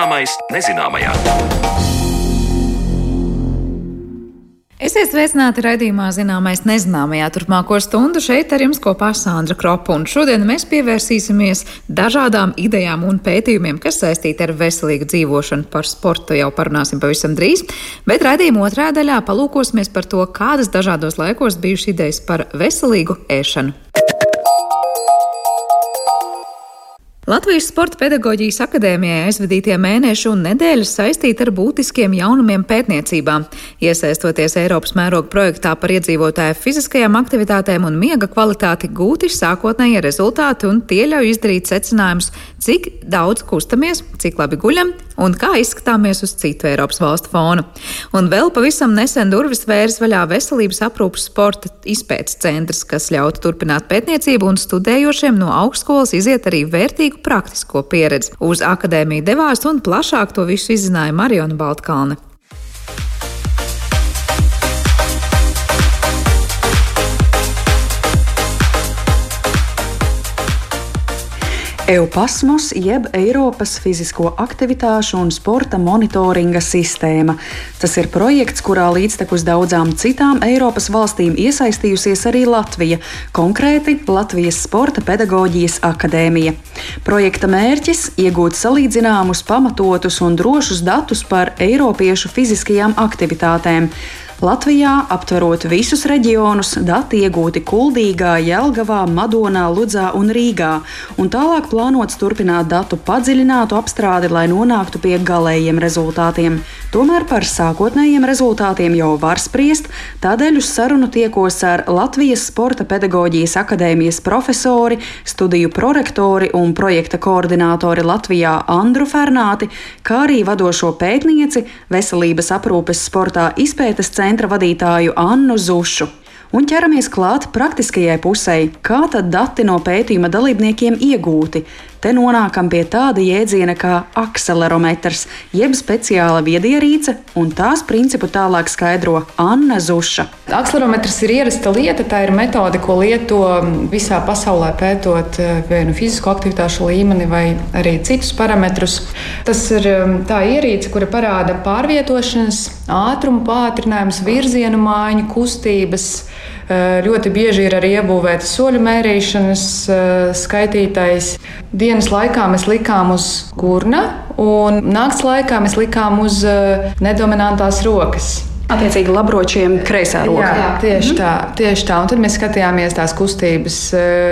Zināmais nezināmajā. Esiet sveicināti raidījumā Zināmais nezināmajā turpmāko stundu. Šeit ar jums kopā Sandra Kropa. Un šodien mēs pievērsīsimies dažādām idejām un pētījumiem, kas saistīti ar veselīgu dzīvošanu. Par sportu jau parunāsim pavisam drīz. Bet raidījuma otrā daļā palūkosimies par to, kādas dažādos laikos bijušas idejas par veselīgu ēšanu. Latvijas Sporta pedagoģijas akadēmijai aizvadītie mēneši un nedēļas saistīti ar būtiskiem jaunumiem pētniecībā. Iesaistoties Eiropas mēroga projektā par iedzīvotāju fiziskajām aktivitātēm un miega kvalitāti, gūti sākotnējie rezultāti un tie ļauj izdarīt secinājumus, cik daudz kustamies, cik labi guļam un kā izskatāmies uz citu Eiropas valstu fonu. Un vēl pavisam nesen durvis vērs vaļā veselības aprūpas sporta izpētes centrs, kas ļautu turpināt pētniecību un studējošiem no augstskolas iziet arī vērtīgu praktisko pieredzi. Uz akadēmiju devās un plašāk to visu izzināja Mariona Baltkalne. EUPASMOS jeb Eiropas fizisko aktivitāšu un sporta monitoringa sistēma. Tas ir projekts, kurā līdztekus daudzām citām Eiropas valstīm iesaistījusies arī Latvija, konkrēti Latvijas Sporta pedagoģijas akadēmija. Projekta mērķis - iegūt salīdzināmus, pamatotus un drošus datus par Eiropiešu fiziskajām aktivitātēm. Latvijā, aptverot visus reģionus, dati iegūti Kuldīgā, Jelgavā, Madonā, Ludzā un Rīgā, un tālāk plānots turpināt datu padziļinātu apstrādi, lai nonāktu pie galējiem rezultātiem. Tomēr par sākotnējiem rezultātiem jau var spriest, tādēļ uz sarunu tiekos ar Latvijas Sporta pedagoģijas akadēmijas profesori, studiju prorektori un projekta koordinātori Latvijā Andru Fernāti, kā arī vadošo pētnieci veselības aprūpes sportā izpētes centra centra vadītāju Annu Zušu. Un ķeramies klāt praktiskajai pusē, kā tad dati no pētījuma dalībniekiem iegūti, Te nonākam pie tāda jēdziena kā akselerometrs, jeb speciāla viedierīce, un tās principu tālāk skaidro Anna Zuša. Akselerometrs ir ierasta lieta, tā ir metode, ko lieto visā pasaulē pētot eh, vienu fizisko aktivitāšu līmeni vai arī citus parametrus. Tas ir um, tā ierīce, kura parāda pārvietošanas, ātrumu pātrinājumus, virzienu maiņu, kustības. Eh, ļoti bieži ir arī iebūvēta soļu mērīšanas eh, skaitītājs. Dienas laikā mēs likām uz gurna, un naktas laikā mēs likām uz eh, nedominantās rokas. Attiecīgi, labročiem kreisā roka. Jā, jā tieši, mhm. tā, tieši tā. Un tad mēs skatījāmies tās kustības.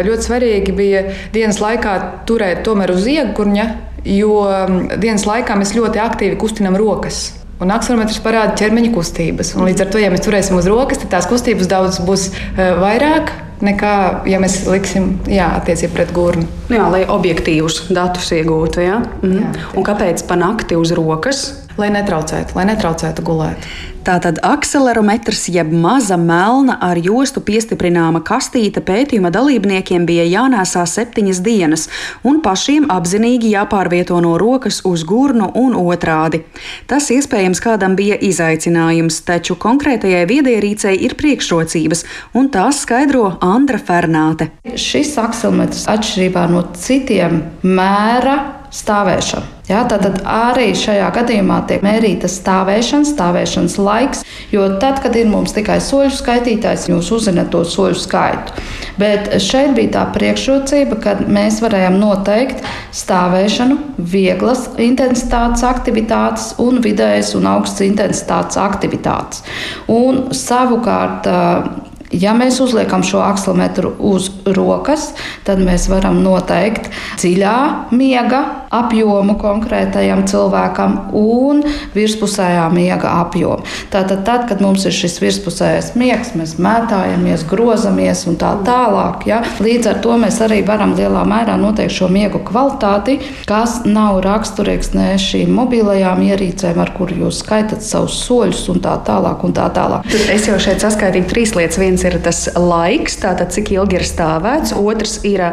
Ļoti svarīgi bija dienas laikā turēt tomēr uz iegurņa, jo mm, dienas laikā mēs ļoti aktīvi kustinām rokas. Un aksolometrs parāda ķermeņa kustības. Un līdz ar to, ja mēs turēsim uz rokas, tad tās kustības daudz būs uh, vairāk nekā, ja mēs liksim jā, attiecībā pret gurnu. Jā, lai objektīvus datus iegūtu. Ja? Mhm. Jā, un kāpēc pa nakti uz rokas? Lai netraucētu, lai netraucētu gulēt. Tātad akselerometrs, jeb maza melna ar jostu piestiprināma kastīte pētījuma dalībniekiem bija jānēsā septiņas dienas, un pašiem apzinīgi jāpārvieto no rokas uz gurnu un otrādi. Tas iespējams kādam bija izaicinājums, taču konkrētajai viedierīcei ir priekšrocības, un tās skaidro Andra Fernāte. Šis akselerometrs atšķirībā no citiem mēra stāvēšanu. Ja, tad arī šajā gadījumā tiek mērīta stāvēšana, stāvēšanas laiks, jo tad, kad ir mums tikai soļu skaitītājs, jūs uzzināt to soļu skaitu. Bet šeit bija tā priekšrocība, ka mēs varējām noteikt stāvēšanu, vieglas intensitātes aktivitātes un vidējas un augstas intensitātes aktivitātes. Un savukārt Ja mēs uzliekam šo akslometru uz rokas, tad mēs varam noteikt dziļā miega apjomu konkrētajam cilvēkam un virspusējā miega apjomu. Tātad, tad, kad mums ir šis virspusējais miegs, mēs mētājamies, grozamies un tā tālāk. Ja? Līdz ar to mēs arī varam lielā mērā noteikt šo miegu kvalitāti, kas nav raksturīgs ne šīm mobilajām ierīcēm, ar kurām jūs skaitat savus soļus un tā tālāk. Un tā tālāk. Tad es jau šeit saskaitīju trīs lietas. Viens ir tas laiks, tātad cik ilgi ir stāvēts, otrs ir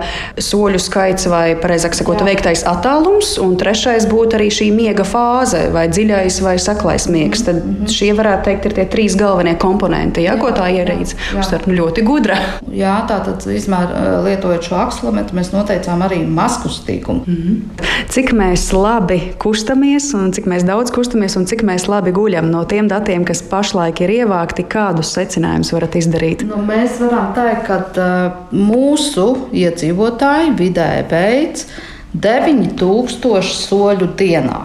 soļu skaits vai, precīzāk sakot, veiktais attālums, un trešais būtu arī šī miega fāze, vai dziļais vai saklais miegs. Tad mm -hmm. šie varētu teikt ir tie trīs galvenie komponenti, ja, jā, ko tā ierīce. Uztver ļoti gudra. Jā, tātad izmēr, lietojot šo akslometru, mēs noteicām arī maskustīgumu. Mm -hmm. Cik mēs labi kustamies, un cik mēs daudz kustamies, un cik mēs labi guļam no tiem datiem, kas pašlaik ir ievākti, kādus secinājumus varat izdarīt? Nu, mēs varam teikt, ka uh, mūsu iedzīvotāji vidēji veids 9000 soļu dienā.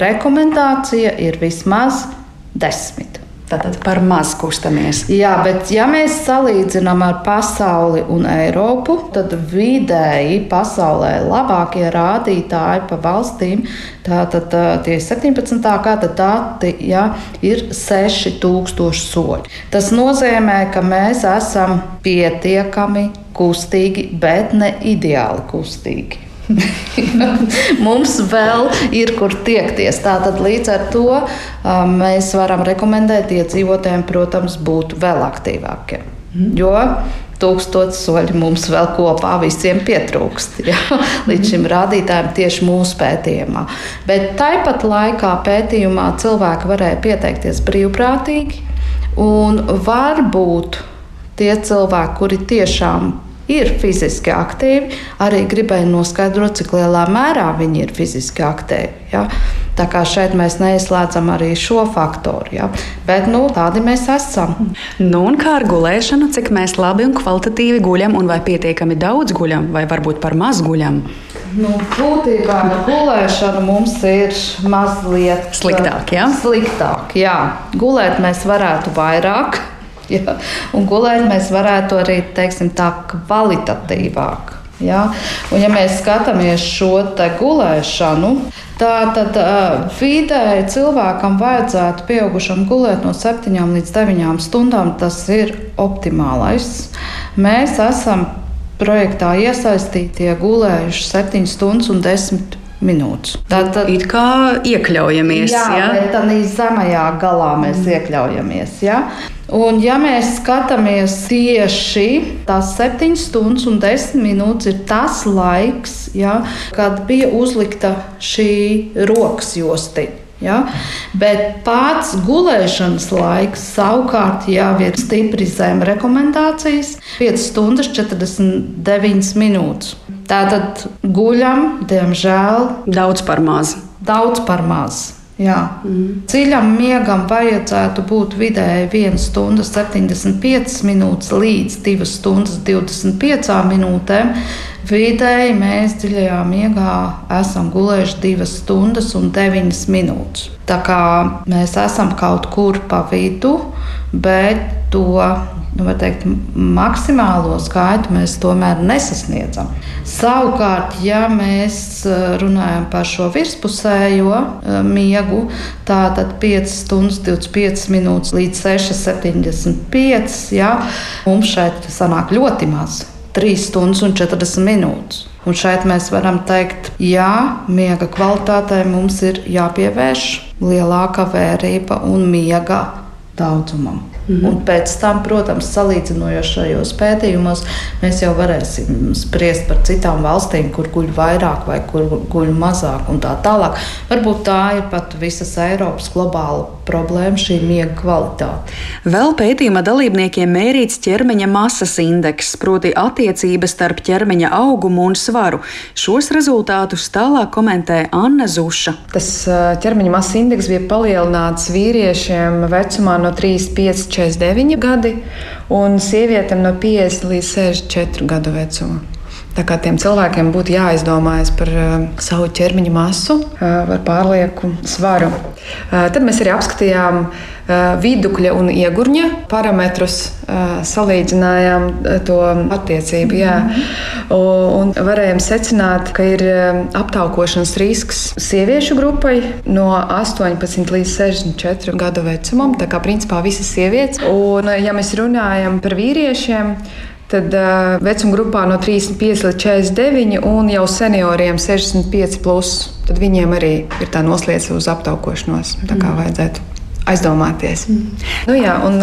Rekomendācija ir vismaz 10. Tātad par maz kustamies. Jā, bet ja mēs salīdzinām ar pasauli un Eiropu, tad vidēji pasaulē labākie rādītāji pa valstīm, tātad tie 17. gada dati, ja, ir 6000 soļi. Tas nozīmē, ka mēs esam pietiekami kustīgi, bet ne ideāli kustīgi. Mums vēl ir kur tiekties. Tātad līdz ar to um, mēs varam rekomendēt iedzīvotājiem, protams, būt vēl aktīvākiem. Mm. Jo tūkstoši soļi mums vēl kopā visiem pietrūkst. Ja? Līdz šim rādītājam tieši mūsu pētījumā. Bet tāpat laikā pētījumā cilvēki varēja pieteikties brīvprātīgi. Un varbūt tie cilvēki, kuri tiešām ir fiziski aktīvi, arī gribēja noskaidrot, cik lielā mērā viņi ir fiziski aktīvi. Ja? Tā kā šeit mēs neizslēdzam arī šo faktoru. Ja? Bet nu, tādi mēs esam. Nu, un kā ar gulēšanu, cik mēs labi un kvalitatīvi guļam, un vai pietiekami daudz guļam, vai varbūt par maz guļam? Nu, būtībā ar gulēšanu mums ir mazliet sliktāk. Ja? Sliktāk, jā. Gulēt mēs varētu vairāk. Ja? Un gulēt mēs varētu arī teiksim, tā kvalitatīvāk. Ja? Un, ja mēs skatāmies šo gulēšanu, tad uh, vidēji cilvēkam vajadzētu pieaugušam gulēt no 7 līdz 9 stundām. Tas ir optimālais. Mēs esam projektā iesaistītie gulējuši 7 stundas un 10 minūtes. Tātad it kā iekļaujamies. Jā, ja? bet tādā zemajā galā mēs mm. iekļaujamies. Ja? Un, ja mēs skatāmies tieši tās 7 stundas un 10 minūtes, ir tas laiks, ja, kad bija uzlikta šī rokas jostiņa. Ja? Bet pats gulēšanas laiks savukārt jau ir stipri zem rekomendācijas - 5 stundas 49 minūtes. Tātad guļam, diemžēl, daudz par maz. Daudz par maz. Jā. Mm. Dziļam miegam vajadzētu būt vidēji 1 stunda 75 minūtes līdz 2 stundas 25 minūtēm. Vidēji mēs dziļajā miegā esam gulējuši 2 stundas un 9 minūtes. Tā kā mēs esam kaut kur pa vidu, bet to nu, teikt, maksimālo skaitu mēs tomēr nesasniedzam. Savukārt, ja mēs eh, runājam par šo virspusējo eh, miegu, tātad 5 stundas 25 minūtes līdz 6,75, ja, mums šeit sanāk ļoti maz. 3 stundas un 40 minūtes. Un šeit mēs varam teikt, jā, miega kvalitātei mums ir jāpievērš lielāka vērība un miega daudzumam. -hmm. Un pēc tam, protams, salīdzinošajos pētījumos, mēs jau varēsim spriest par citām valstīm, kur guļ vairāk vai kur guļ mazāk un tā tālāk. Varbūt tā ir pat visas Eiropas globāla problēma, šī miega kvalitāte. Vēl pētījuma dalībniekiem mērīts ķermeņa masas indeks, proti attiecības starp ķermeņa augumu un svaru. Šos rezultātus tālāk komentē Anna Zuša. Tas ķermeņa masas indeks bija palielināts vīriešiem vecumā no 35 49 gadi, un sievietēm no 50 līdz 64 gadu vecuma. Tā kā tiem cilvēkiem būtu jāizdomājas par uh, savu ķermeņa masu, uh, par pārlieku svaru. Uh, tad mēs arī apskatījām uh, vidukļa un iegurņa parametrus, uh, salīdzinājām to attiecību. Jā. Un, un varējām secināt, ka ir aptaukošanas risks sieviešu grupai no 18 līdz 64 gadu vecumam. Tā kā principā visas sievietes. Un, ja mēs runājam par vīriešiem, Tad uh, vecuma grupā no 35 līdz 49 un jau senioriem 65, plus, tad viņiem arī ir tā noslēdz uz aptaukošanos. Tā kā mm. vajadzētu aizdomāties. Mm. Nu, jā, un,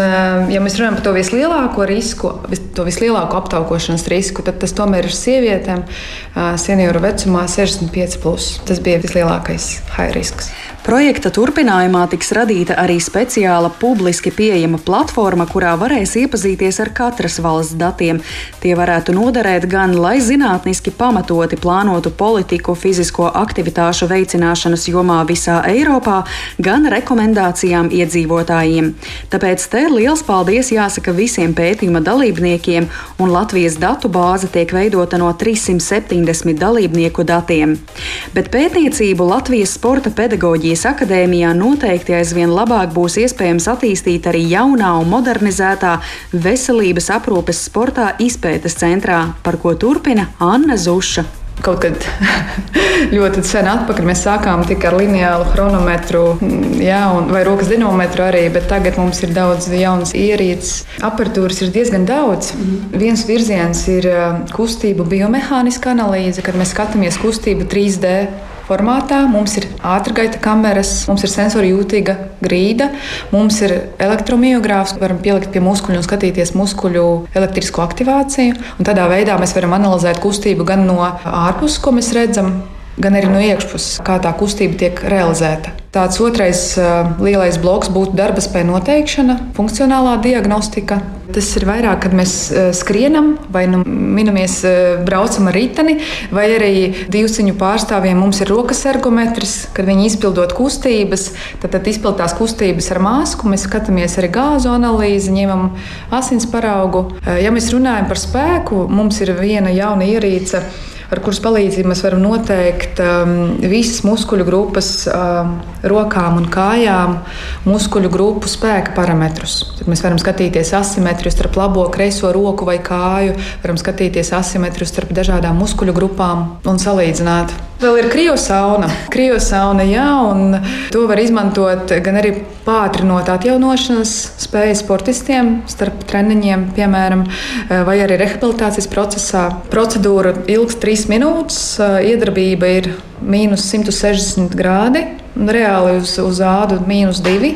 ja mēs runājam par to vislielāko risku, to vislielāko aptaukošanas risku, tad tas tomēr ir sievietēm senioru vecumā 65. Plus. Tas bija vislielākais high risks. Projekta turpinājumā tiks radīta arī speciāla publiski pieejama platforma, kurā varēs iepazīties ar katras valsts datiem. Tie varētu noderēt gan, lai zinātniski pamatoti plānotu politiku fizisko aktivitāšu veicināšanas jomā visā Eiropā, gan rekomendācijām iedzīvotājiem. Tāpēc te liels paldies jāsaka visiem pētījuma dalībniekiem, un Latvijas datu bāze tiek veidota no 370 dalībnieku datiem. Bet pētniecību Latvijas sporta pedagoģija Pedagoģijas akadēmijā noteikti aizvien labāk būs iespējams attīstīt arī jaunā un modernizētā veselības aprūpes sportā izpētes centrā, par ko turpina Anna Zuša. Kaut kad ļoti sen atpakaļ mēs sākām tikai ar lineālu chronometru, jā, un, vai rokas dinometru arī, bet tagad mums ir daudz jaunas ierīces. Aparatūras ir diezgan daudz. Mm. Viens virziens ir kustību biomehāniska analīze, kad mēs skatāmies kustību 3D formātā. Mums ir ātrgaita kameras, mums ir sensori jūtīga grīda, mums ir elektromiogrāfs, varam pielikt pie muskuļu un skatīties muskuļu elektrisko aktivāciju. Un tādā veidā mēs varam analizēt kustību gan no ārpuses, ko mēs redzam, gan arī no iekšpuses, kā tā kustība tiek realizēta. Tāds otrais uh, lielais bloks būtu darba spēja noteikšana, funkcionālā diagnostika. Tas ir vairāk, kad mēs uh, skrienam, vai nu minamies, uh, braucam ar riteni, vai arī divciņu pārstāvjiem mums ir rokas ergometrs, kad viņi izpildot kustības, tad, tad izpildās kustības ar masku. Mēs skatāmies arī gāzu analīzi, ņemam asins paraugu. Ja mēs runājam par spēku, mums ir viena jauna ierīce ar kuras palīdzību mēs varam noteikt um, visas muskuļu grupas, um, rokām un kājām, muskuļu grupu spēka parametrus. Tad mēs varam skatīties asimetriju starp labo, kreiso roku vai kāju, varam skatīties asimetriju starp dažādām muskuļu grupām un salīdzināt. Vēl ir kriosauna. Kriosauna, jā, un to var izmantot gan arī pātrinot atjaunošanas spēju sportistiem starp treniņiem, piemēram, vai arī rehabilitācijas procesā. Procedūra ilgs trīs minūtes, iedarbība ir mīnus 160 grādi, un reāli uz, uz ādu mīnus 2.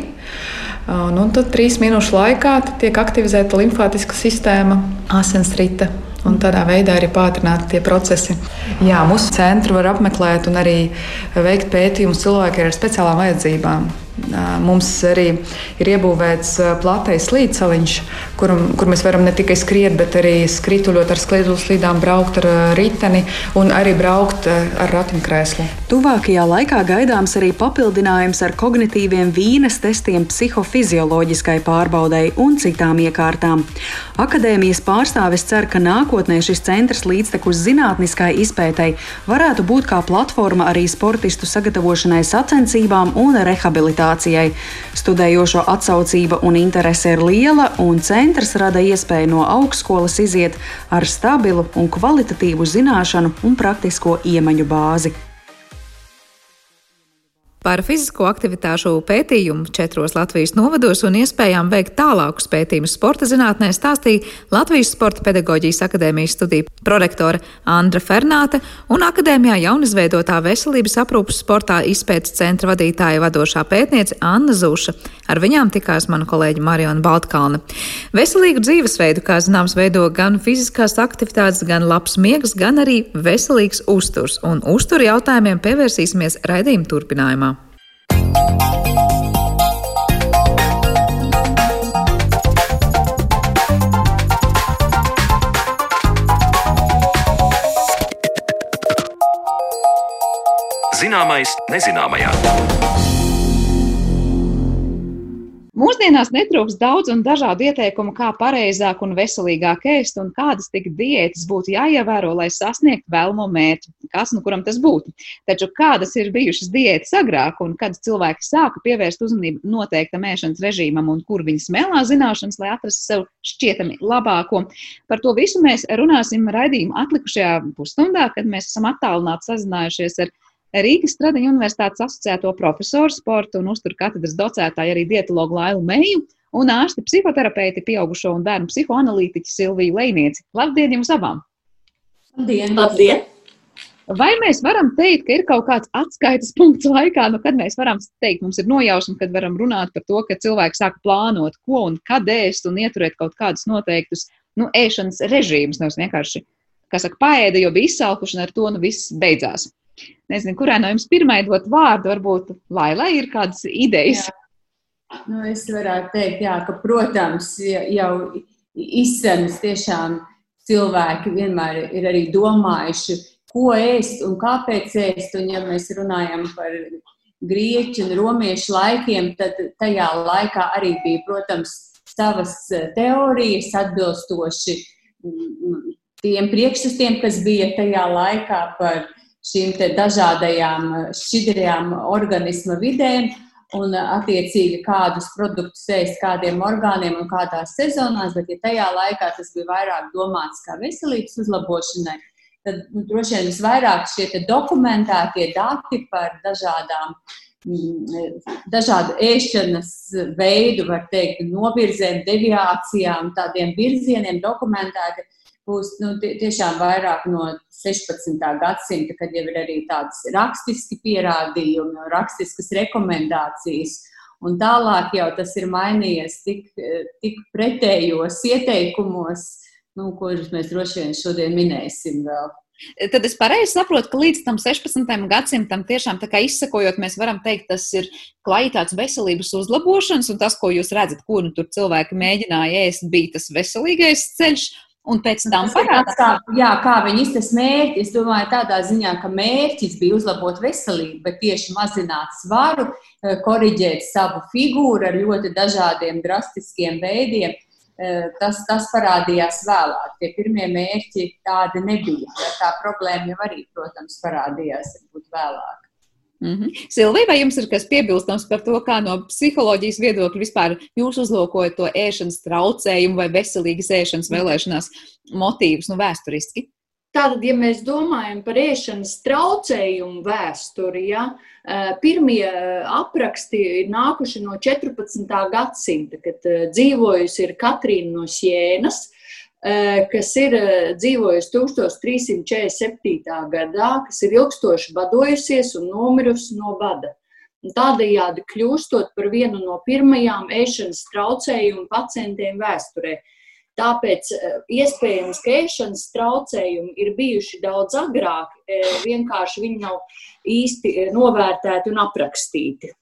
Un, un tad trīs minūšu laikā tiek aktivizēta limfātiska sistēma, asinsrite un tādā veidā arī pātrināt tie procesi. Jā, mūsu centru var apmeklēt un arī veikt pētījumus cilvēkiem ar speciālām vajadzībām. Mums arī ir iebūvēts platais slīdceliņš, kur, kur mēs varam ne tikai skriet, bet arī skrituļot ar slīdām, braukt ar riteni un arī braukt ar ratiņkrēslu. Tuvākajā laikā gaidāms arī papildinājums ar kognitīviem vīnes testiem, psihofizioloģiskai pārbaudei un citām iekārtām. Akadēmijas pārstāvis cer, ka nākotnē šis centrs līdztekus zinātniskai izpētei varētu būt kā platforma arī sportistu sagatavošanai sacensībām un rehabilitācijai kvalifikācijai. Studējošo atsaucība un interese ir liela, un centrs rada iespēju no augstskolas iziet ar stabilu un kvalitatīvu zināšanu un praktisko iemaņu bāzi. Par fizisko aktivitāšu pētījumu četros Latvijas novados un iespējām veikt tālākus pētījumus sporta zinātnē stāstīja Latvijas Sporta pedagoģijas akadēmijas studiju prorektore Andra Fernāte un akadēmijā jaunizveidotā veselības aprūpas sportā izpētes centra vadītāja vadošā pētniece Anna Zūša. Ar viņām tikās mana kolēģa Mariona Baltkalne. Veselīgu dzīvesveidu, kā zināms, veido gan fiziskās aktivitātes, gan labs miegs, gan arī veselīgs uzturs, un uzturu jautājumiem pievērsīsimies raidījuma turpinājumā. Zināmais nezināmajā. Mūsdienās netrūks daudz un dažādu ieteikumu, kā pareizāk un veselīgāk ēst, un kādas tik diētas būtu jāievēro, lai sasniegtu vēlamo mērķi, kas nu kuram tas būtu. Taču kādas ir bijušas diētas agrāk, un kad cilvēki sāka pievērst uzmanību noteiktam ēšanas režīmam, un kur viņi smēlā zināšanas, lai atrastu sev šķietami labāko. Par to visu mēs runāsim raidījuma atlikušajā pusstundā, kad mēs esam attālināti sazinājušies ar Rīgas Stradiņa Universitātes asociēto profesoru, sporta un uzturu katedras docētāju, arī dietologu Lailu Meiju un ārsti psihoterapeiti, pieaugušo un bērnu psihoanalītiķi Silviju Leinieci. Labdien jums abām! Labdien! Labdien. Vai mēs varam teikt, ka ir kaut kāds atskaites punkts laikā, nu, kad mēs varam teikt, mums ir nojausma, kad varam runāt par to, ka cilvēks sāk plānot, ko un kad ēst un ieturēt kaut kādus noteiktus nu, ēšanas režīmus. Nevis vienkārši, kā saka, paēda, jo bija izsalkuši, un ar to nu viss beidzās. Nezinu, kurai no jums pirmai dot vārdu, varbūt Lailai ir kādas idejas. Jā. Nu, es varētu teikt, jā, ka, protams, jau izsmeļs tiešām cilvēki vienmēr ir arī domājuši ko ēst un kāpēc ēst. Un, ja mēs runājam par grieķu un romiešu laikiem, tad tajā laikā arī bija, protams, savas teorijas atbilstoši mm, tiem priekšstatiem, kas bija tajā laikā par šīm dažādajām šķidrajām organisma vidēm. Un, attiecīgi, kādus produktus ēst, kādiem orgāniem un kādās sezonās, bet ja tajā laikā tas bija vairāk domāts kā veselības uzlabošanai, tad nu, droši vien visvairāk šie dokumentētie dati par dažādām mm, dažādu ēšanas veidu, var teikt, novirzēm, deviācijām, tādiem virzieniem dokumentēti būs nu, tiešām vairāk no 16. gadsimta, kad jau ir arī tādas rakstiski pierādījumi, rakstiskas rekomendācijas. Un tālāk jau tas ir mainījies tik, tik pretējos ieteikumos, nu, kurus mēs droši vien šodien minēsim vēl. Tad es pareizi saprotu, ka līdz tam 16. gadsimtam tiešām tā kā izsakojot, mēs varam teikt, tas ir klaitāts veselības uzlabošanas, un tas, ko jūs redzat, ko nu tur cilvēki mēģināja ēst, bija tas veselīgais ceļš. Un pēc tam parādās, kā, jā, kā viņi iztas mērķi. Es domāju, tādā ziņā, ka mērķis bija uzlabot veselību, bet tieši mazināt svaru, eh, koriģēt savu figūru ar ļoti dažādiem drastiskiem veidiem. Eh, tas, tas parādījās vēlāk. Tie pirmie mērķi tādi nebija. Tā problēma jau arī, protams, parādījās vēlāk. Mm -hmm. Silvija, vai jums ir kas piebilstams par to, kā no psiholoģijas viedokļa vispār jūs uzlūkojat to ēšanas traucējumu vai veselīgas ēšanas vēlēšanās motīvus, nu, vēsturiski? Tātad, ja mēs domājam par ēšanas traucējumu vēsturi, ja, pirmie apraksti ir nākuši no 14. gadsimta, kad dzīvojusi ir Katrīna no Sienas, kas ir dzīvojusi 1347. gadā, kas ir ilgstoši badojusies un nomirusi no bada. Tādējādi kļūstot par vienu no pirmajām ēšanas traucējumu pacientiem vēsturē. Tāpēc eh, iespējams, ka ēšanas traucējumi ir bijuši daudz agrāk, eh, vienkārši viņi nav īsti eh, novērtēti un aprakstīti.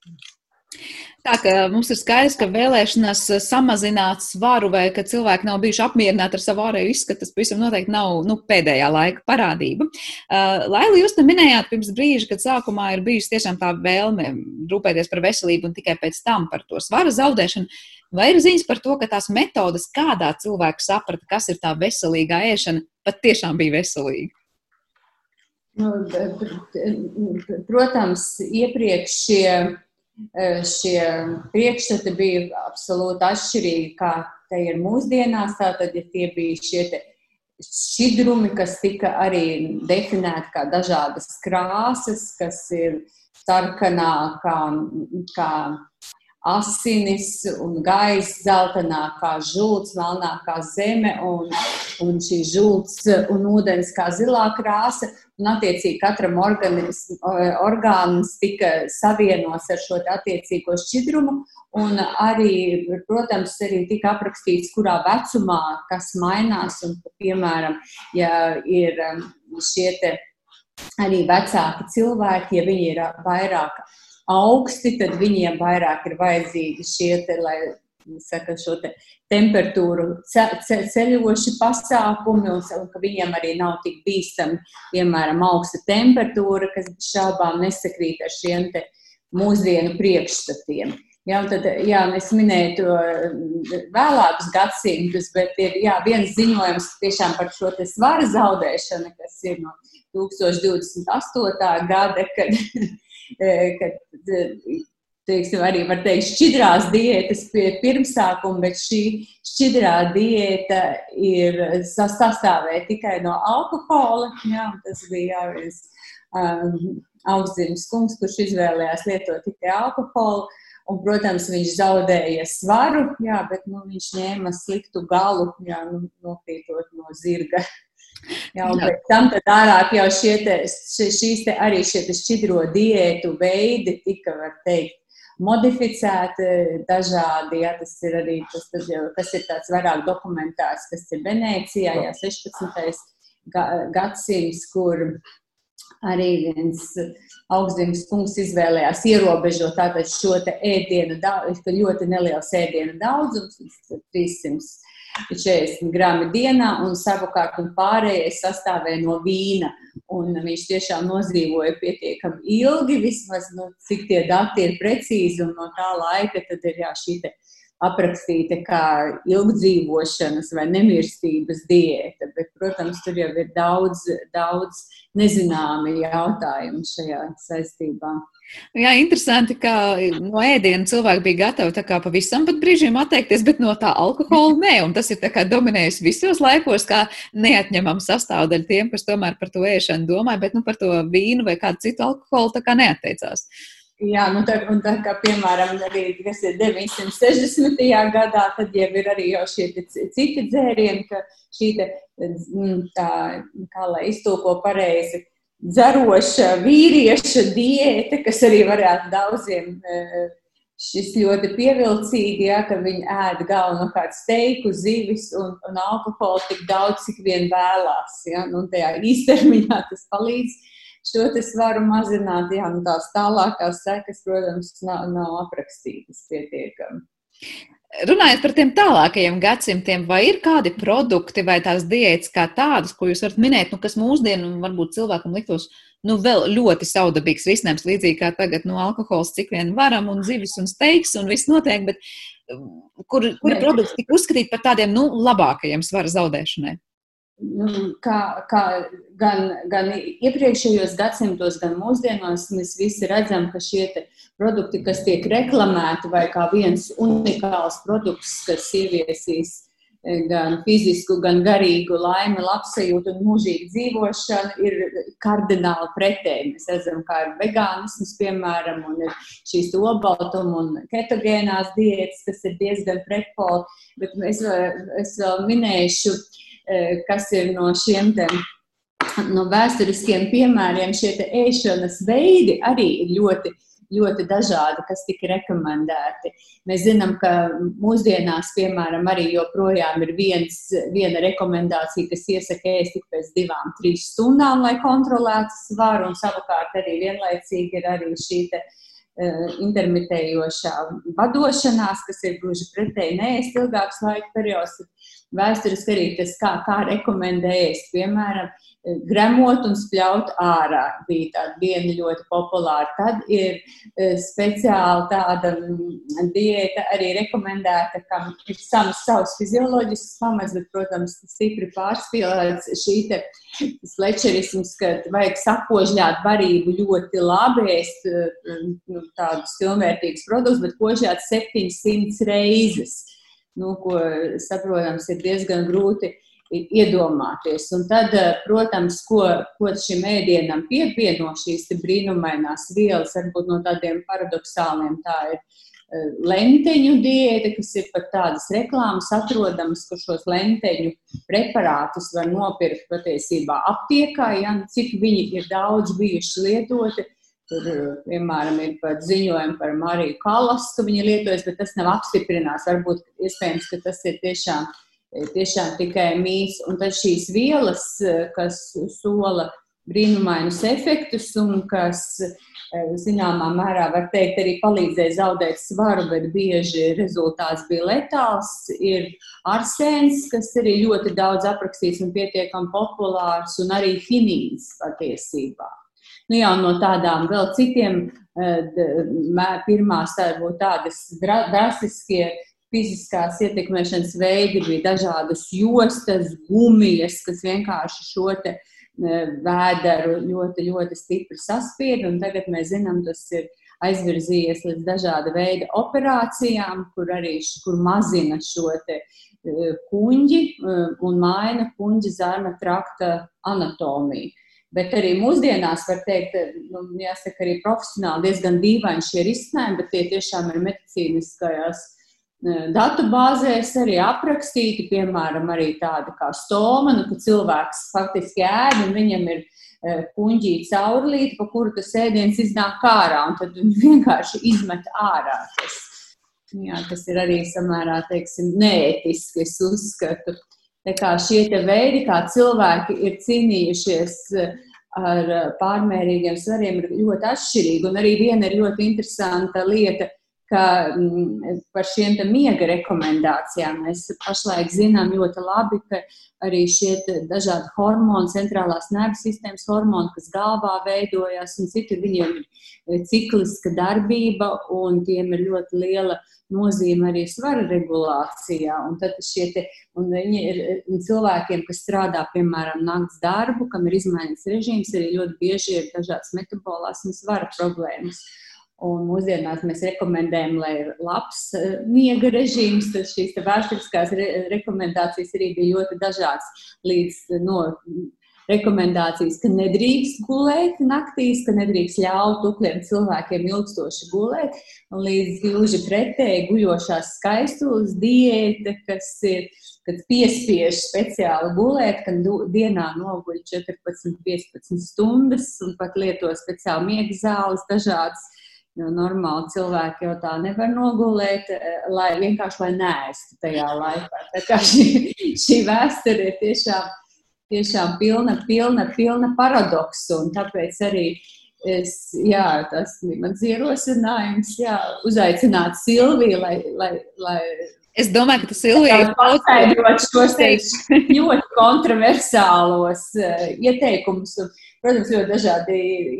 Tā ka mums ir skaidrs, ka vēlēšanās samazināt svaru vai ka cilvēki nav bijuši apmierināti ar savu ārēju izskatu, tas pavisam noteikti nav nu, pēdējā laika parādība. Uh, Laila, jūs te minējāt pirms brīža, kad sākumā ir bijusi tiešām tā vēlme rūpēties par veselību un tikai pēc tam par to svara zaudēšanu. Vai ir ziņas par to, ka tās metodas, kādā cilvēks saprata, kas ir tā veselīgā ēšana, pat tiešām bija veselīga? Nu, protams, iepriekš šie, šie priekšstati bija absolūti atšķirīgi, kā te ir mūsdienās. Tātad, ja tie bija šie šķidrumi, kas tika arī definēti kā dažādas krāsas, kas ir sarkanā, kā, kā asinis un gaisa, zeltainā kā žults, melnā kā zeme un, un šī žults un ūdens kā zilā krāsa. Un, attiecīgi, katram orgāns tika savienots ar šo attiecīgo šķidrumu. Un arī, protams, arī tika aprakstīts, kurā vecumā kas mainās. Un, piemēram, ja ir um, šie arī vecāki cilvēki, ja viņi ir vairāk augsti, tad viņiem vairāk ir vajadzīgi šie, te, lai saka, šo te temperatūru ce, ce, ceļoši pasākumi, un ka viņiem arī nav tik bīstami, piemēram, augsta temperatūra, kas šaubām nesakrīt ar šiem te mūsdienu priekšstatiem. Jā, tad, jā, es minēju to vēlākus gadsimtus, bet ir jā, viens ziņojums tiešām par šo svara zaudēšanu, kas ir no 1028. gada, kad kad teiksim, arī var teikt, šķidrās diētas pirmsākuma, bet šī šķidrā diēta ir sastāvē tikai no alkohola. Jā, tas bija jā, viens um, augstzīmes kungs, kurš izvēlējās lietot tikai alkoholu. Un, protams, viņš zaudēja svaru, jā, bet nu, viņš ņēma sliktu galu, jā, nu, nokrītot no zirga. Jā, un pēc tam ārāk jau šie te, šīs te arī šie te šķidro diētu veidi tika, var teikt, modificēti dažādi. Ja, tas ir arī tas, tas, jau, tas ir tāds vairāk dokumentārs, kas ir Venecijā, jā, 16. gadsimts, kur arī viens augstzemes kungs izvēlējās ierobežot tātad šo te ēdienu, ļoti neliels ēdienu daudzums, 300 40 gramu dienā, un savukārt un pārējais sastāvēja no vīna. Un viņš tiešām nodzīvoja pietiekami ilgi, vismaz nu, cik tie dati ir precīzi, un no tā laika tad ir jā, šī aprakstīta kā ilgdzīvošanas vai nemirstības diēta. Bet, protams, tur jau ir daudz, daudz nezināmi jautājumi šajā saistībā. Jā, interesanti, ka no ēdiena cilvēki bija gatavi pavisam pat brīžiem atteikties, bet no tā alkohola nē. Tas ir dominējis visos laikos, kā neatņemama sastāvdaļa tiem, kas tomēr par to ēšanu domāja, bet nu, par to vīnu vai kādu citu alkoholu neatteicās. Jā, nu tā, un tā kā, piemēram, arī, kas ir 960. gadā, tad jau ir arī jau šie citi dzērieni, ka šī te, mm, tā, kā lai iztūko pareizi, dzeroša vīrieša diēta, kas arī varētu daudziem e, šis ļoti pievilcīgi, ja, ka viņi ēd galvenokārt steiku, zivis un, un alkoholu tik daudz, cik vien vēlās. Ja, nu, tajā īstermiņā tas palīdz šo svaru mazināt, jā, nu tās tālākās sekas, protams, nav, nav aprakstītas pietiekami. Runājot par tiem tālākajiem gadsimtiem, vai ir kādi produkti vai tās diētas kā tādas, ko jūs varat minēt, nu, kas mūsdienu varbūt cilvēkam liktos nu, vēl ļoti saudabīgs risinājums, līdzīgi kā tagad nu, alkohols, cik vien varam, un zivis un steiks, un viss notiek, bet um, kur, kuri produkti tika uzskatīti par tādiem nu, labākajiem svara zaudēšanai? Nu, kā, kā gan, gan iepriekšējos gadsimtos, gan mūsdienās, mēs visi redzam, ka šie produkti, kas tiek reklamēti, vai kā viens unikāls produkts, kas ieviesīs e, gan fizisku, gan garīgu laimi, labsajūtu un mūžīgu dzīvošanu, ir kardināli pretēji. Mēs redzam, kā ir vegānisms, piemēram, un ir šīs obaltuma un ketogēnās diētas, kas ir diezgan pretpoli, bet es es vēl minēšu Eh, kas ir no šiem te, no vēsturiskiem piemēriem, šie ēšanas veidi arī ir ļoti, ļoti dažādi, kas tika rekomendēti. Mēs zinām, ka mūsdienās, piemēram, arī joprojām ir viens, viena rekomendācija, kas iesaka ēst tik pēc divām, trīs stundām, lai kontrolētu svaru, un savukārt arī vienlaicīgi ir arī šī te, uh, intermitējošā vadošanās, kas ir gluži pretēji neēst ilgāks laika periods, vēsturiski arī tas, kā, kā rekomendējas, piemēram, gremot un spļaut ārā. Bija tāda viena ļoti populāra. Tad ir e, speciāli tāda mm, diēta arī rekomendēta, kam ir savs, savs fizioloģisks pamats, bet, protams, stipri pārspīlēts šī te slečerisms, ka vajag sakožļāt barību ļoti labi, ēst e, nu, tādus pilnvērtīgus produktus, bet kožļāt 700 reizes nu, ko, saprotams, ir diezgan grūti iedomāties. Un tad, eh, protams, ko, ko šim ēdienam pievieno šīs brīnumainās vielas, varbūt no tādiem paradoxāliem, tā ir eh, lenteņu diēta, kas ir pat tādas reklāmas atrodamas, kur šos lenteņu preparātus var nopirkt patiesībā aptiekā, ja, cik viņi ir daudz bijuši lietoti Tur, piemēram, ir pat ziņojumi par Mariju Kalas, ka viņa lietojas, bet tas nav apstiprināts. Varbūt iespējams, ka tas ir tiešām, tiešām tikai mīs. Un tad šīs vielas, kas sola brīnumainus efektus un kas zināmā mērā, var teikt, arī palīdzēja zaudēt svaru, bet bieži rezultāts bija letāls, ir arsēns, kas arī ļoti daudz aprakstīts un pietiekami populārs, un arī hinīns patiesībā. Nu, jā, no tādām vēl citiem, eh, pirmās varbūt tādas drastiskie fiziskās ietekmēšanas veidi bija dažādas jostas, gumijas, kas vienkārši šo te eh, vēderu ļoti, ļoti stipri saspieda. Tagad mēs zinām, tas ir aizvirzījies līdz dažāda veida operācijām, kur arī kur mazina šo te eh, kuģi un maina kuģa zarna trakta anatomiju. Bet arī mūsdienās var teikt, nu, jāsaka, arī profesionāli diezgan dīvaini šie risinājumi, bet tie tiešām ir medicīniskajās datubāzēs arī aprakstīti, piemēram, arī tāda kā stoma, nu, ka cilvēks faktiski ēd un viņam ir puņģīta caurlīte, pa kuru tas ēdiens iznāk ārā, un tad viņi vienkārši izmet ārā. Tas, jā, tas ir arī samērā, teiksim, neētiski, es uzskatu. Šie veidi, kā cilvēki ir cīnījušies ar pārmērīgiem svariem, ir ļoti atšķirīgi. Un arī viena ir ļoti interesanta lieta, ka mm, par šiem miega rekomendācijām mēs pašlaik zinām ļoti labi, ka arī šie dažādi hormoni, centrālās nervu sistēmas hormoni, kas galvā veidojas, un citi viņiem ir cikliska darbība, un tiem ir ļoti liela nozīme arī svara regulācijā. Un tad šie te, un viņi ir cilvēkiem, kas strādā, piemēram, nakts darbu, kam ir izmaiņas režīms, arī ļoti bieži ir dažādas metabolās un svara problēmas. Un mūsdienās mēs rekomendējam, lai ir labs eh, miega režīms. Tad šīs vēsturiskās re rekomendācijas arī bija ļoti dažādas. Līdz eh, no rekomendācijas, ka nedrīkst gulēt naktīs, ka nedrīkst ļaut tukliem cilvēkiem ilgstoši gulēt, līdz gluži pretēji guļošās skaistules diēta, kas ir, kad piespiež speciāli gulēt, kad dienā noguļ 14-15 stundas un pat lieto speciāli miega zāles dažādas Jo normāli cilvēki jau tā nevar nogulēt, eh, lai vienkārši lai nēstu tajā laikā. Tā kā šī, šī vēsture ir tiešām, tiešām pilna, pilna, pilna paradoksu. Un tāpēc arī es, jā, tas bija mans ierosinājums, jā, uzaicināt Silviju, lai, lai, lai Es domāju, ka tas Silvija paskaidrot šos ļoti kontroversālos uh, ieteikumus. Protams, ļoti dažādi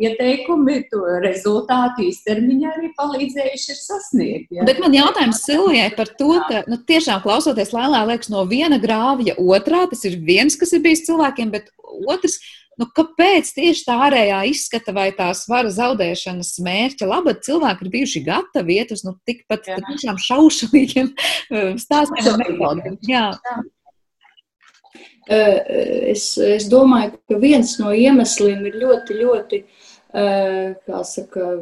ieteikumi, to rezultātu īstermiņā arī palīdzējuši ir sasniegt. Ja? Bet man jautājums Silvijai par to, ka nu, tiešām klausoties lēlā, liekas, no viena grāvja otrā, tas ir viens, kas ir bijis cilvēkiem, bet otrs Nu, kāpēc tieši tā ārējā izskata vai tā svara zaudēšanas mērķa labad cilvēki ir bijuši gatavi iet uz nu, tikpat tiešām šaušalīgiem eh, stāstiem un metodiem? Jā. Eh, es, es domāju, ka viens no iemesliem ir ļoti, ļoti eh, saka,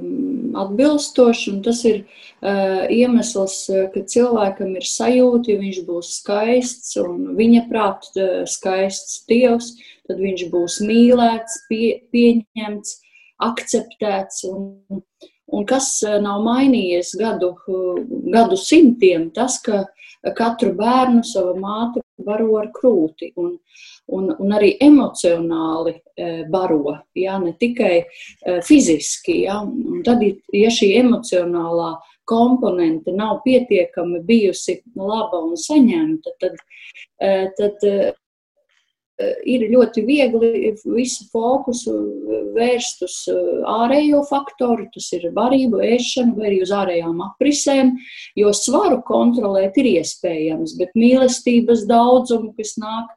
atbilstošs, un tas ir iemesls, ka cilvēkam ir sajūta, ja viņš būs skaists un viņa prāt skaists dievs, tad viņš būs mīlēts, pie, pieņemts, akceptēts. Un, un kas eh, nav mainījies gadu, gadu simtiem, tas, ka katru bērnu sava māte baro ar krūti. Un, un, un arī emocionāli eh, baro, ja, ne tikai eh, fiziski. Ja. Un tad, ja šī emocionālā komponente nav pietiekami bijusi laba un saņemta, tad, tad ir ļoti viegli visu fokusu vērst uz ārējo faktoru, tas ir barību, ēšanu vai arī uz ārējām aprisēm, jo svaru kontrolēt ir iespējams, bet mīlestības daudzumu, kas nāk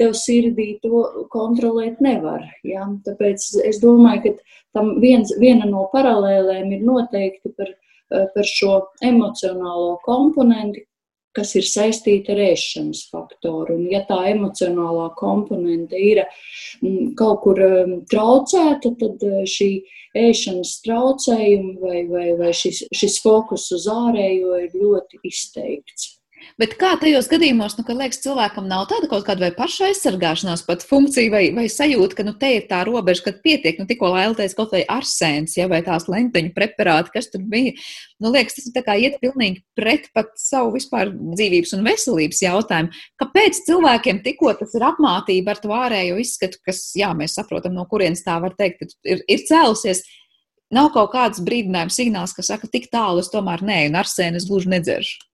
tev sirdī, to kontrolēt nevar. Ja? Tāpēc es domāju, ka tam viens, viena no paralēlēm ir noteikti par, par šo emocionālo komponenti, kas ir saistīta ar ēšanas faktoru. Un, ja tā emocionālā komponente ir mm, kaut kur mm, traucēta, tad eh, šī ēšanas traucējumi vai, vai, vai šis, šis fokus uz ārējo ir ļoti izteikts. Bet kā tajos gadījumos, nu, kad liekas, cilvēkam nav tāda kaut kāda paša aizsargāšanās pat funkcija vai, vai sajūta, ka nu, te ir tā robeža, kad pietiek, nu, tikko lēlties kaut vai arsēns, ja, vai tās lenteņu preparāti, kas tur bija. Nu, liekas, tas ir kā iet pilnīgi pret pat savu vispār dzīvības un veselības jautājumu. Kāpēc cilvēkiem tikko tas ir apmātība ar to ārējo izskatu, kas, jā, mēs saprotam, no kurienes tā var teikt, ir, ir cēlusies? Nav kaut kāds brīdinājums signāls, kas saka, tik tālu es tomēr nē, un arsēnu es gluži nedzeršu.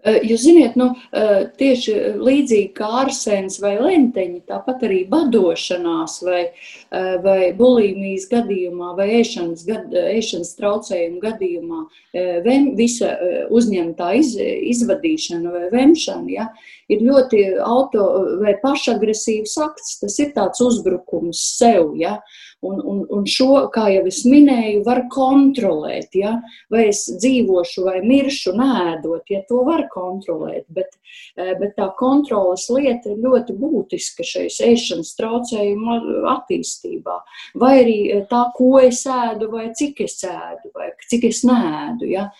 Jūs zināt, nu, tieši līdzīgi kā arsēns vai lenteņi, tāpat arī badošanās vai, vai bulimijas gadījumā vai ēšanas, gad, ēšanas traucējumu gadījumā, vem, visa uzņemtā iz, izvadīšana vai vemšana, ja, ir ļoti auto vai pašagresīvs akts. Tas ir tāds uzbrukums sev, ja, Un, un, un šo, kā jau es minēju, var kontrolēt. Ja? Vai es dzīvošu vai miršu nēdot, ja to var kontrolēt, bet, bet tā kontrolas lieta ir ļoti būtiska šajā ēšanas traucējuma attīstībā. Vai arī tā, ko es ēdu, vai cik es ēdu, vai cik es nēdu. Ja?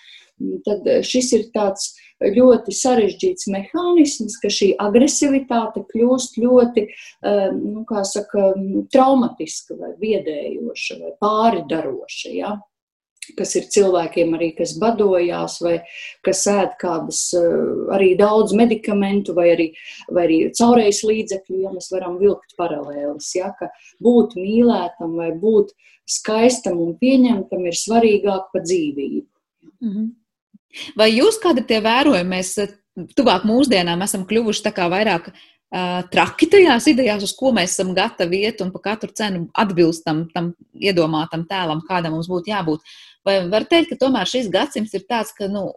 Tad šis ir tāds ļoti sarežģīts mehānisms, ka šī agresivitāte kļūst ļoti, nu, saka, traumatiska vai biedējoša vai pāridaroša. Ja? Kas ir cilvēkiem arī, kas badojās, vai kas ēd kādas arī daudz medikamentu, vai arī, vai arī caurējas līdzekļu, ja mēs varam vilkt paralēlis, ja, ka būt mīlētam vai būt skaistam un pieņemtam ir svarīgāk par dzīvību. -hmm. Vai jūs kādi tie vērojumi, mēs tuvāk mūsdienām esam kļuvuši tā kā vairāk traki tajās idejās, uz ko mēs esam gatavi iet un pa katru cenu atbilstam tam iedomātam tēlam, kādam mums būtu jābūt? Vai var teikt, ka tomēr šis gadsimts ir tāds, ka, nu,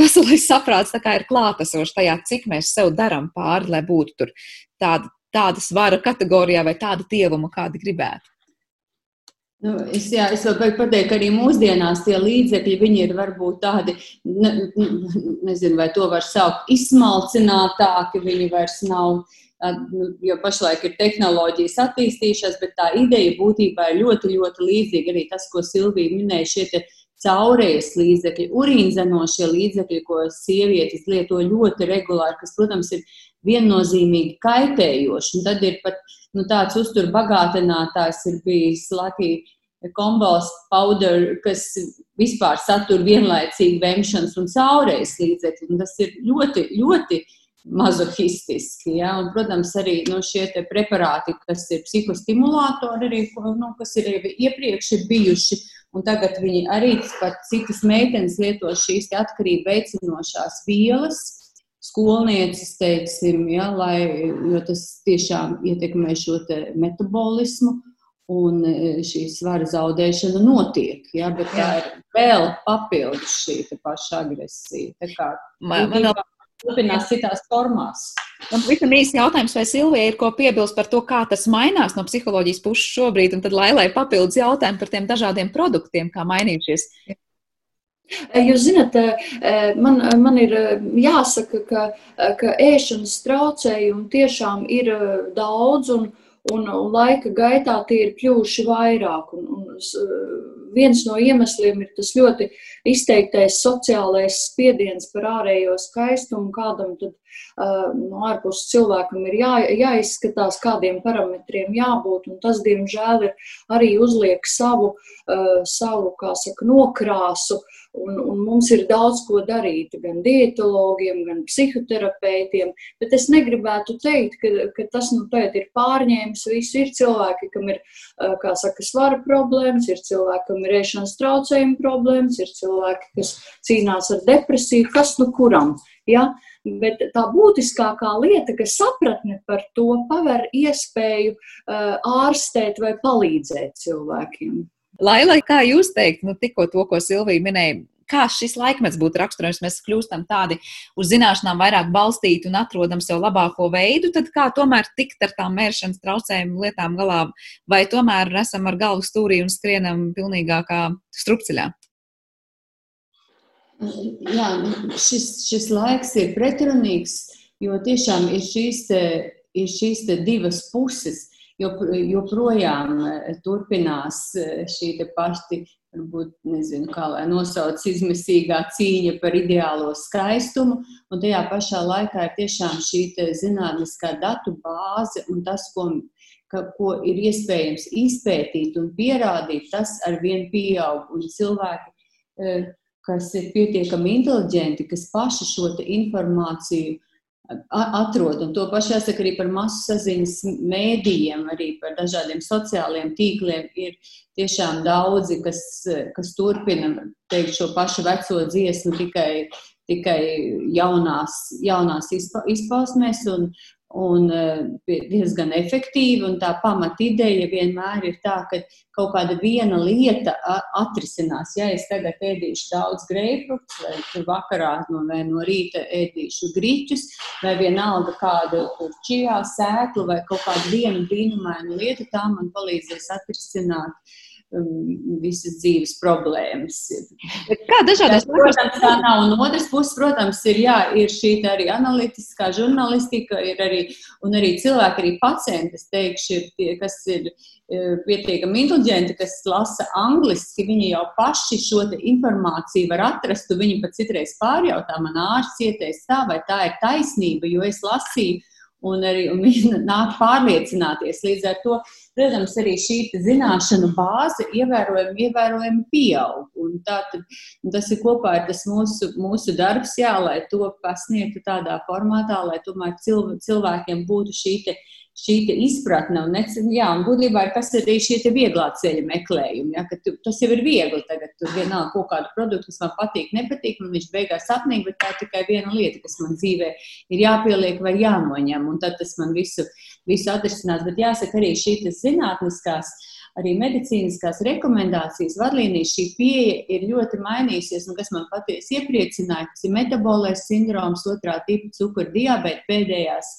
veselais saprāts ir klātesošs tajā, cik mēs sev darām pāri, lai būtu tāda, tāda svara kategorijā vai tāda tievuma, kāda gribētu. Nu, es, jā, es vēl varu pateikt, ka arī mūsdienās tie līdzekļi ir varbūt tādi, ne, nezinu, vai to var saukt izsmalcinātāki, viņi vairs nav Nu, jo pašlaik ir tehnoloģijas attīstījušās, bet tā ideja būtībā ir ļoti, ļoti līdzīga. Arī tas, ko Silvija minēja, šie caurējas līdzekļi, urīnzenošie līdzekļi, ko sievietes lieto ļoti regulāri, kas, protams, ir viennozīmīgi kaitējoši. Un tad ir pat nu, tāds uzturbagātinātājs ir bijis Latvijas kombos powder, kas vispār satur vienlaicīgi vemšanas un caurējas līdzekļi. Un tas ir ļoti, ļoti mazohistiski. Ja? Un, protams, arī nu, šie preparāti, kas ir psihostimulātori, arī, nu, kas ir iepriekš ir bijuši, un tagad viņi arī pat citas meitenes lieto šīs atkarību veicinošās vielas. Skolniecis, teiksim, ja, lai, jo tas tiešām ietekmē šo metabolismu, un e, šī svara zaudēšana notiek. Ja, bet tā ir vēl papildus šī paša agresija. Tā kā, man, man turpinās citās formās. Un visam īsi jautājums, vai Silvija ir ko piebilst par to, kā tas mainās no psiholoģijas puses šobrīd, un tad lai, lai papildus jautājumu par tiem dažādiem produktiem, kā mainījušies. Jūs zināt, man, man ir jāsaka, ka, ka ēšanas traucējumi tiešām ir daudz, un, un, un laika gaitā tie ir kļuvuši vairāk. Un, un, viens no iemesliem ir tas ļoti izteiktais sociālais spiediens par ārējo skaistumu, kādam tad uh, no ārpus cilvēkam ir jā, jāizskatās, kādiem parametriem jābūt, un tas, diemžēl, ir arī uzliek savu, uh, savu kā saka, nokrāsu Un, un mums ir daudz ko darīt, gan dietologiem, gan psihoterapeitiem. Bet es negribētu teikt, ka, ka tas nu, ir pārņēmis visu. Ir cilvēki, kam ir saka, svara problēmas, ir cilvēki, kam ir ēšanas traucējuma problēmas, ir cilvēki, kas cīnās ar depresiju, kas nu kuram. Ja? Bet tā būtiskākā lieta, ka sapratne par to paver iespēju ārstēt vai palīdzēt cilvēkiem. Laila, kā jūs teikt, nu, tikko to, ko Silvija minēja, kā šis laikmets būtu raksturojams, mēs kļūstam tādi uz zināšanām vairāk balstīti un atrodam sev labāko veidu, tad kā tomēr tikt ar tām mēršanas traucējumu lietām galā, vai tomēr esam ar galvu stūrī un skrienam pilnīgākā strupceļā? Jā, šis, šis laiks ir pretrunīgs, jo tiešām ir šīs, te, ir šīs te divas puses joprojām eh, turpinās eh, šī pati, varbūt, nezinu, kā lai nosauc, izmisīgā cīņa par ideālo skaistumu, un tajā pašā laikā ir tiešām šī zinātniskā datu bāze un tas, ko, ka, ko ir iespējams izpētīt un pierādīt, tas ar vien pieaug, un cilvēki, eh, kas ir pietiekami inteliģenti, kas paši šo informāciju atrod. Un to pašu jāsaka arī par masu saziņas mēdījiem, arī par dažādiem sociāliem tīkliem. Ir tiešām daudzi, kas, kas turpina teikt šo pašu veco dziesmu tikai, tikai jaunās, jaunās izpausmēs. Un, un eh, diezgan efektīvi. Un tā pamatideja vienmēr ir tā, ka kaut kāda viena lieta atrisinās. Ja es tagad ēdīšu daudz greipfruktus, vai vakarā no, vai no rīta ēdīšu grīķus, vai vienalga kādu čijā sēklu, vai kaut kādu vienu brīnumainu lietu, tā man palīdzēs atrisināt visas dzīves problēmas. Kā dažādas protams, tā nav. Un otrs puses, protams, ir, jā, ir šī arī analītiskā žurnālistika, ir arī, un arī cilvēki, arī pacienti, es teikšu, ir tie, kas ir e, pietiekami inteliģenti, kas lasa angliski, viņi jau paši šo informāciju var atrast, un viņi pat citreiz pārjautā, man ārsts ieteicis tā, vai tā ir taisnība, jo es lasīju un arī un viņi nāk pārliecināties. Līdz ar to, protams, arī šī zināšanu bāze ievērojami, ievērojami pieaug. Un tātad, un tas ir kopā ar tas mūsu, mūsu darbs, jā, lai to pasniegtu tādā formātā, lai tomēr cilvēkiem būtu šī šī izpratne. Un, jā, un būtībā ir kas ir šie vieglā ceļa meklējumi. Ja, tu, tas jau ir viegli. Tagad tur vienalga kaut kādu produktu, kas man patīk, nepatīk, un viņš beigās apnīk, bet tā ir tikai viena lieta, kas man dzīvē ir jāpieliek vai jānoņem. Un tad tas man visu, visu atrisinās. Bet jāsaka arī šī zinātniskās arī medicīniskās rekomendācijas, vadlīnijas, šī pieeja ir ļoti mainījusies, un kas man patiesi iepriecināja, tas ir metabolais sindroms, otrā tipa cukura diabēta pēdējās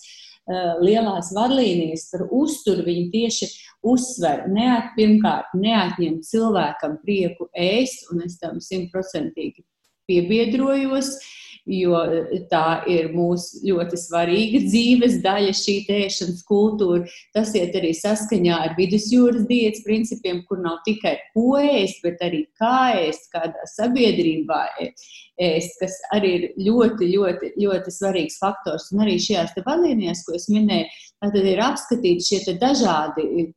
Eh, lielās vadlīnijas par uzturu, viņi tieši uzsver, neat, pirmkārt, neatņem cilvēkam prieku ēst, un es tam simtprocentīgi piebiedrojos. Uh, jo eh, tā ir mūsu ļoti svarīga dzīves daļa, šī tēšanas kultūra. Tas iet arī saskaņā ar vidusjūras diētas principiem, kur nav tikai ko ēst, bet arī kā ēst, kādā sabiedrībā ēst, kas arī ir ļoti, ļoti, ļoti svarīgs faktors. Un arī šajās vadlīnijās, ko es minēju, tad ir apskatīti šie dažādi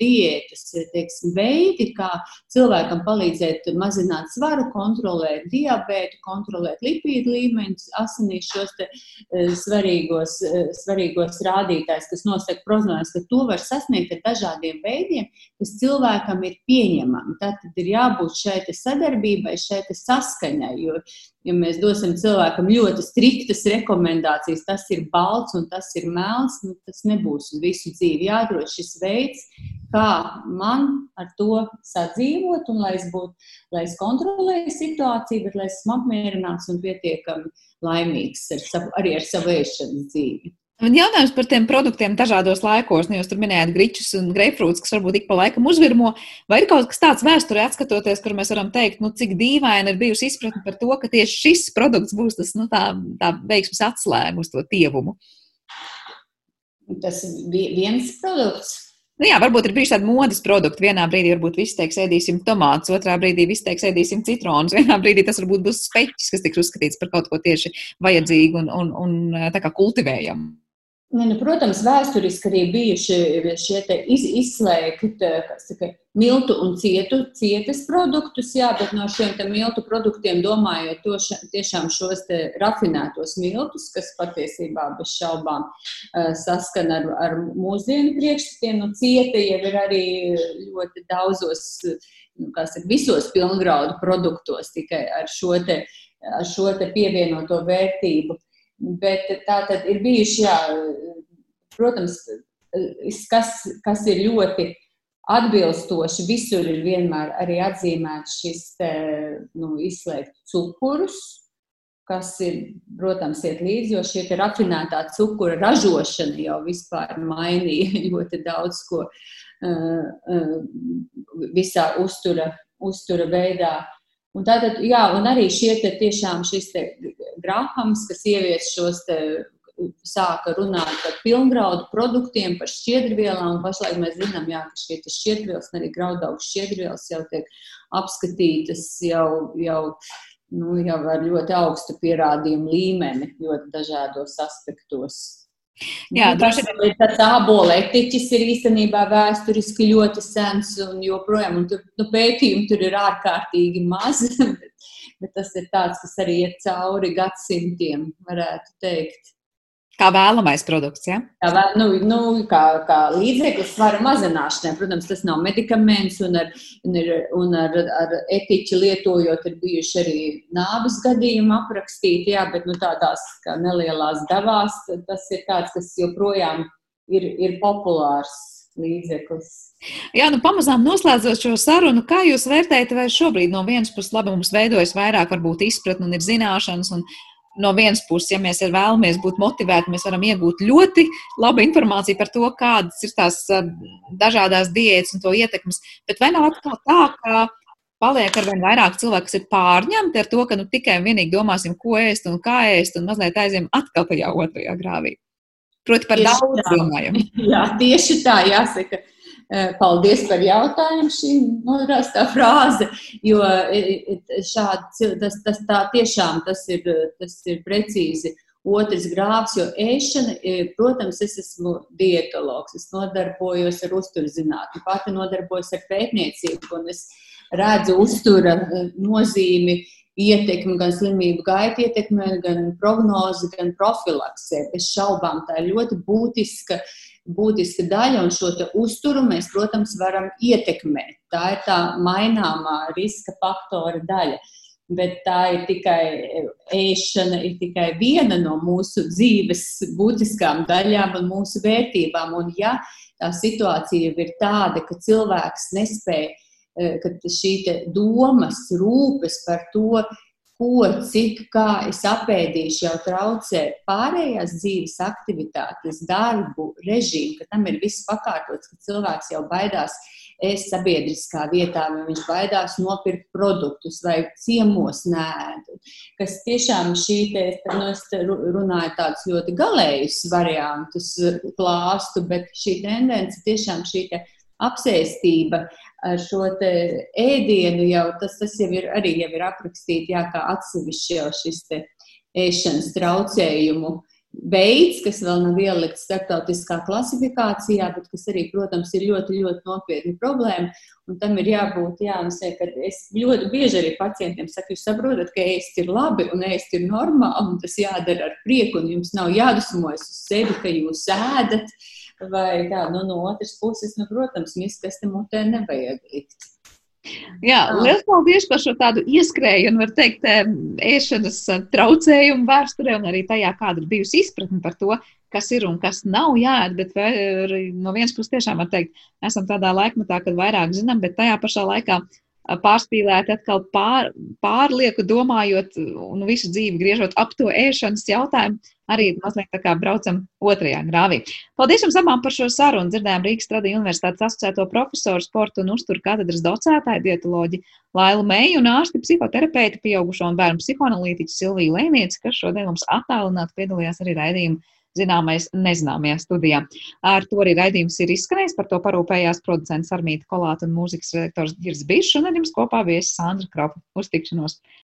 diētas teiksim, veidi, kā cilvēkam palīdzēt mazināt svaru, kontrolēt diabētu, kontrolēt lipīdu līmeņus, asinīs šos te, e, svarīgos, svarīgos rādītājus, kas nosaka prognozes, ka to var sasniegt ar dažādiem veidiem, kas cilvēkam ir pieņemami. Tad ir jābūt šai sadarbībai, šai saskaņai, jo ja mēs dosim cilvēkam ļoti striktas rekomendācijas, tas ir balts un tas ir melns, nu, tas nebūs visu dzīvi. Jādod šis veids, kā man ar to sadzīvot, un lai es būtu, lai es kontrolēju situāciju, bet lai esmu apmierināts un pietiekami laimīgs ar savu, arī ar savu ēšanas dzīvi. Jautājums par tiem produktiem dažādos laikos, nu, jūs tur minējāt grīčus un greipfrūtus, kas varbūt ik pa laikam uzvirmo. Vai ir kaut kas tāds vēsturē atskatoties, kur mēs varam teikt, nu, cik dīvaini ir bijusi izpratne par to, ka tieši šis produkts būs tas, nu, tā, tā veiksmes atslēga uz to tievumu? Tas viens produkts. Nu jā, varbūt ir bijuši tādi modes produkti. Vienā brīdī varbūt viss teiks, ēdīsim tomātus, otrā brīdī viss teiks, ēdīsim citronus. Vienā brīdī tas varbūt būs speķis, kas tiks uzskatīts par kaut ko tieši vajadzīgu un, un, un tā kā kultivējamu. Ne, nu, protams, vēsturiski arī bijuši šie iz, izslēgti saka, miltu un cietu, cietas produktus, jā, bet no šiem miltu produktiem domājot to, ša, tiešām šos rafinētos miltus, kas patiesībā bez šaubām saskan ar, ar mūsdienu priekšstatiem. Nu, cieta jau ir arī ļoti daudzos, nu, kas ir visos pilngraudu produktos, tikai ar šo, te, ar šo te pievienoto vērtību. Bet tā tad ir bijuši, jā, protams, kas, kas ir ļoti atbilstoši. Visur ir vienmēr arī atzīmēts šis te, nu, izslēgt cukurus, kas ir, protams, iet līdzi, jo šie rafinētā cukura ražošana jau vispār mainīja ļoti daudz ko uh, uh, visā uztura, uztura veidā. Un tātad, jā, un arī šie te tiešām šis te Grahams, kas ievies šos te sāka runāt par pilngraudu produktiem, par šķiedrvielām. Pašlaik mēs zinām, jā, ka šie šķiedrvielas, arī graudaugu šķiedrvielas jau tiek apskatītas jau, jau, nu, jau ar ļoti augstu pierādījumu līmeni ļoti dažādos aspektos. Jā, nu, tas, tas ābola etiķis ir īstenībā vēsturiski ļoti sens un joprojām, un tur nu, pētījumi tur ir ārkārtīgi maz, bet, bet tas ir tāds, kas arī iet cauri gadsimtiem, varētu teikt. Kā vēlamais produkts, ja? Kā, nu, nu, kā, kā līdzeklis svara mazināšanai. Protams, tas nav medikaments, un ar, un ar, un ar, ar etiķi lietojot, ir bijuši arī nāves gadījumi aprakstīti, jā, bet nu, tādās nelielās devās tas ir tāds, kas joprojām ir, ir populārs līdzeklis. Jā, nu pamazām noslēdzot šo sarunu, kā jūs vērtējat, vai šobrīd no vienas puses labi mums veidojas vairāk varbūt izpratni un ir zināšanas un no vienas puses, ja mēs vēlamies būt motivēti, mēs varam iegūt ļoti labu informāciju par to, kādas ir tās dažādas diētas un to ietekmes. Bet vai nav atkal tā, ka paliek ar vien vairāk cilvēku, kas ir pārņemti ar to, ka nu, tikai un vienīgi domāsim, ko ēst un kā ēst, un mazliet aizjām atkal tajā otrajā grāvī. Proti, par tieši daudz domājam. Jā, tieši tā jāsaka. Paldies par jautājumu, šī norāstā frāze, jo šādi, tas, tas tā tiešām tas ir, tas ir precīzi otrs grāvs, jo ēšana, protams, es esmu dietologs, es nodarbojos ar uzturzinātni, pati nodarbojos ar pētniecību, un es redzu uztura nozīmi ietekmi, gan slimību gaita ietekmē, gan prognozi, gan profilaksē. Bez šaubām tā ir ļoti būtiska, būtiska daļa, un šo uzturu mēs, protams, varam ietekmēt. Tā ir tā maināmā riska faktora daļa. Bet tā ir tikai ēšana, ir tikai viena no mūsu dzīves būtiskām daļām un mūsu vērtībām. Un, ja tā situācija ir tāda, ka cilvēks nespēja Eh, kad šī domas, rūpes par to, ko, cik, kā es apēdīšu, jau traucē pārējās dzīves aktivitātes, darbu, režīmu, ka tam ir viss pakārtots, ka cilvēks jau baidās ēst sabiedriskā vietā, vai viņš baidās nopirkt produktus vai ciemos nēdu. Kas tiešām šī te, nu es runāju tādus ļoti galējus variantus klāstu, bet šī tendence tiešām šī te apsēstība šo ēdienu jau tas, tas jau ir arī jau ir aprakstīts, jā, kā atsevišķi jau šis ēšanas traucējumu veids, kas vēl nav ielikts starptautiskā klasifikācijā, bet kas arī, protams, ir ļoti, ļoti nopietna problēma. Un tam ir jābūt, jā, ka es ļoti bieži arī pacientiem saku, jūs saprotat, ka ēst ir labi un ēst ir normāli, un tas jādara ar prieku, un jums nav jādusmojas uz sevi, ka jūs ēdat. Uh, vai tā, nu, no otras puses, nu, protams, miskaste mutē nevajag likt. Jā, liels paldies par šo tādu ieskrējienu, var teikt, ēšanas traucējumu vēsturē un arī tajā, kāda ir bijusi izpratne par to, kas ir un kas nav jāēd. Bet no vienas puses tiešām var teikt, esam tādā laikmetā, kad vairāk zinām, bet tajā pašā laikā pārspīlēti atkal pār, pārlieku domājot un visu dzīvi griežot ap to ēšanas jautājumu, arī mazliet tā kā braucam otrajā grāvī. Paldies jums abām par šo sarunu. Dzirdējām Rīgas Tradiņu universitātes asociēto profesoru, sporta un uzturu katedras docētāju dietoloģi Lailu Meiju un ārsti psihoterapeiti, pieaugušo un bērnu psihoanalītiķu Silviju Lēnieci, kas šodien mums attālināti piedalījās arī raidījuma zināmais nezināmajā studijā. Ar to arī raidījums ir izskanējis, par to parūpējās producents Armīta Kolāta un mūzikas redaktors Girs Bišs un ar jums kopā viesis Sandra Kropa. Uz tikšanos!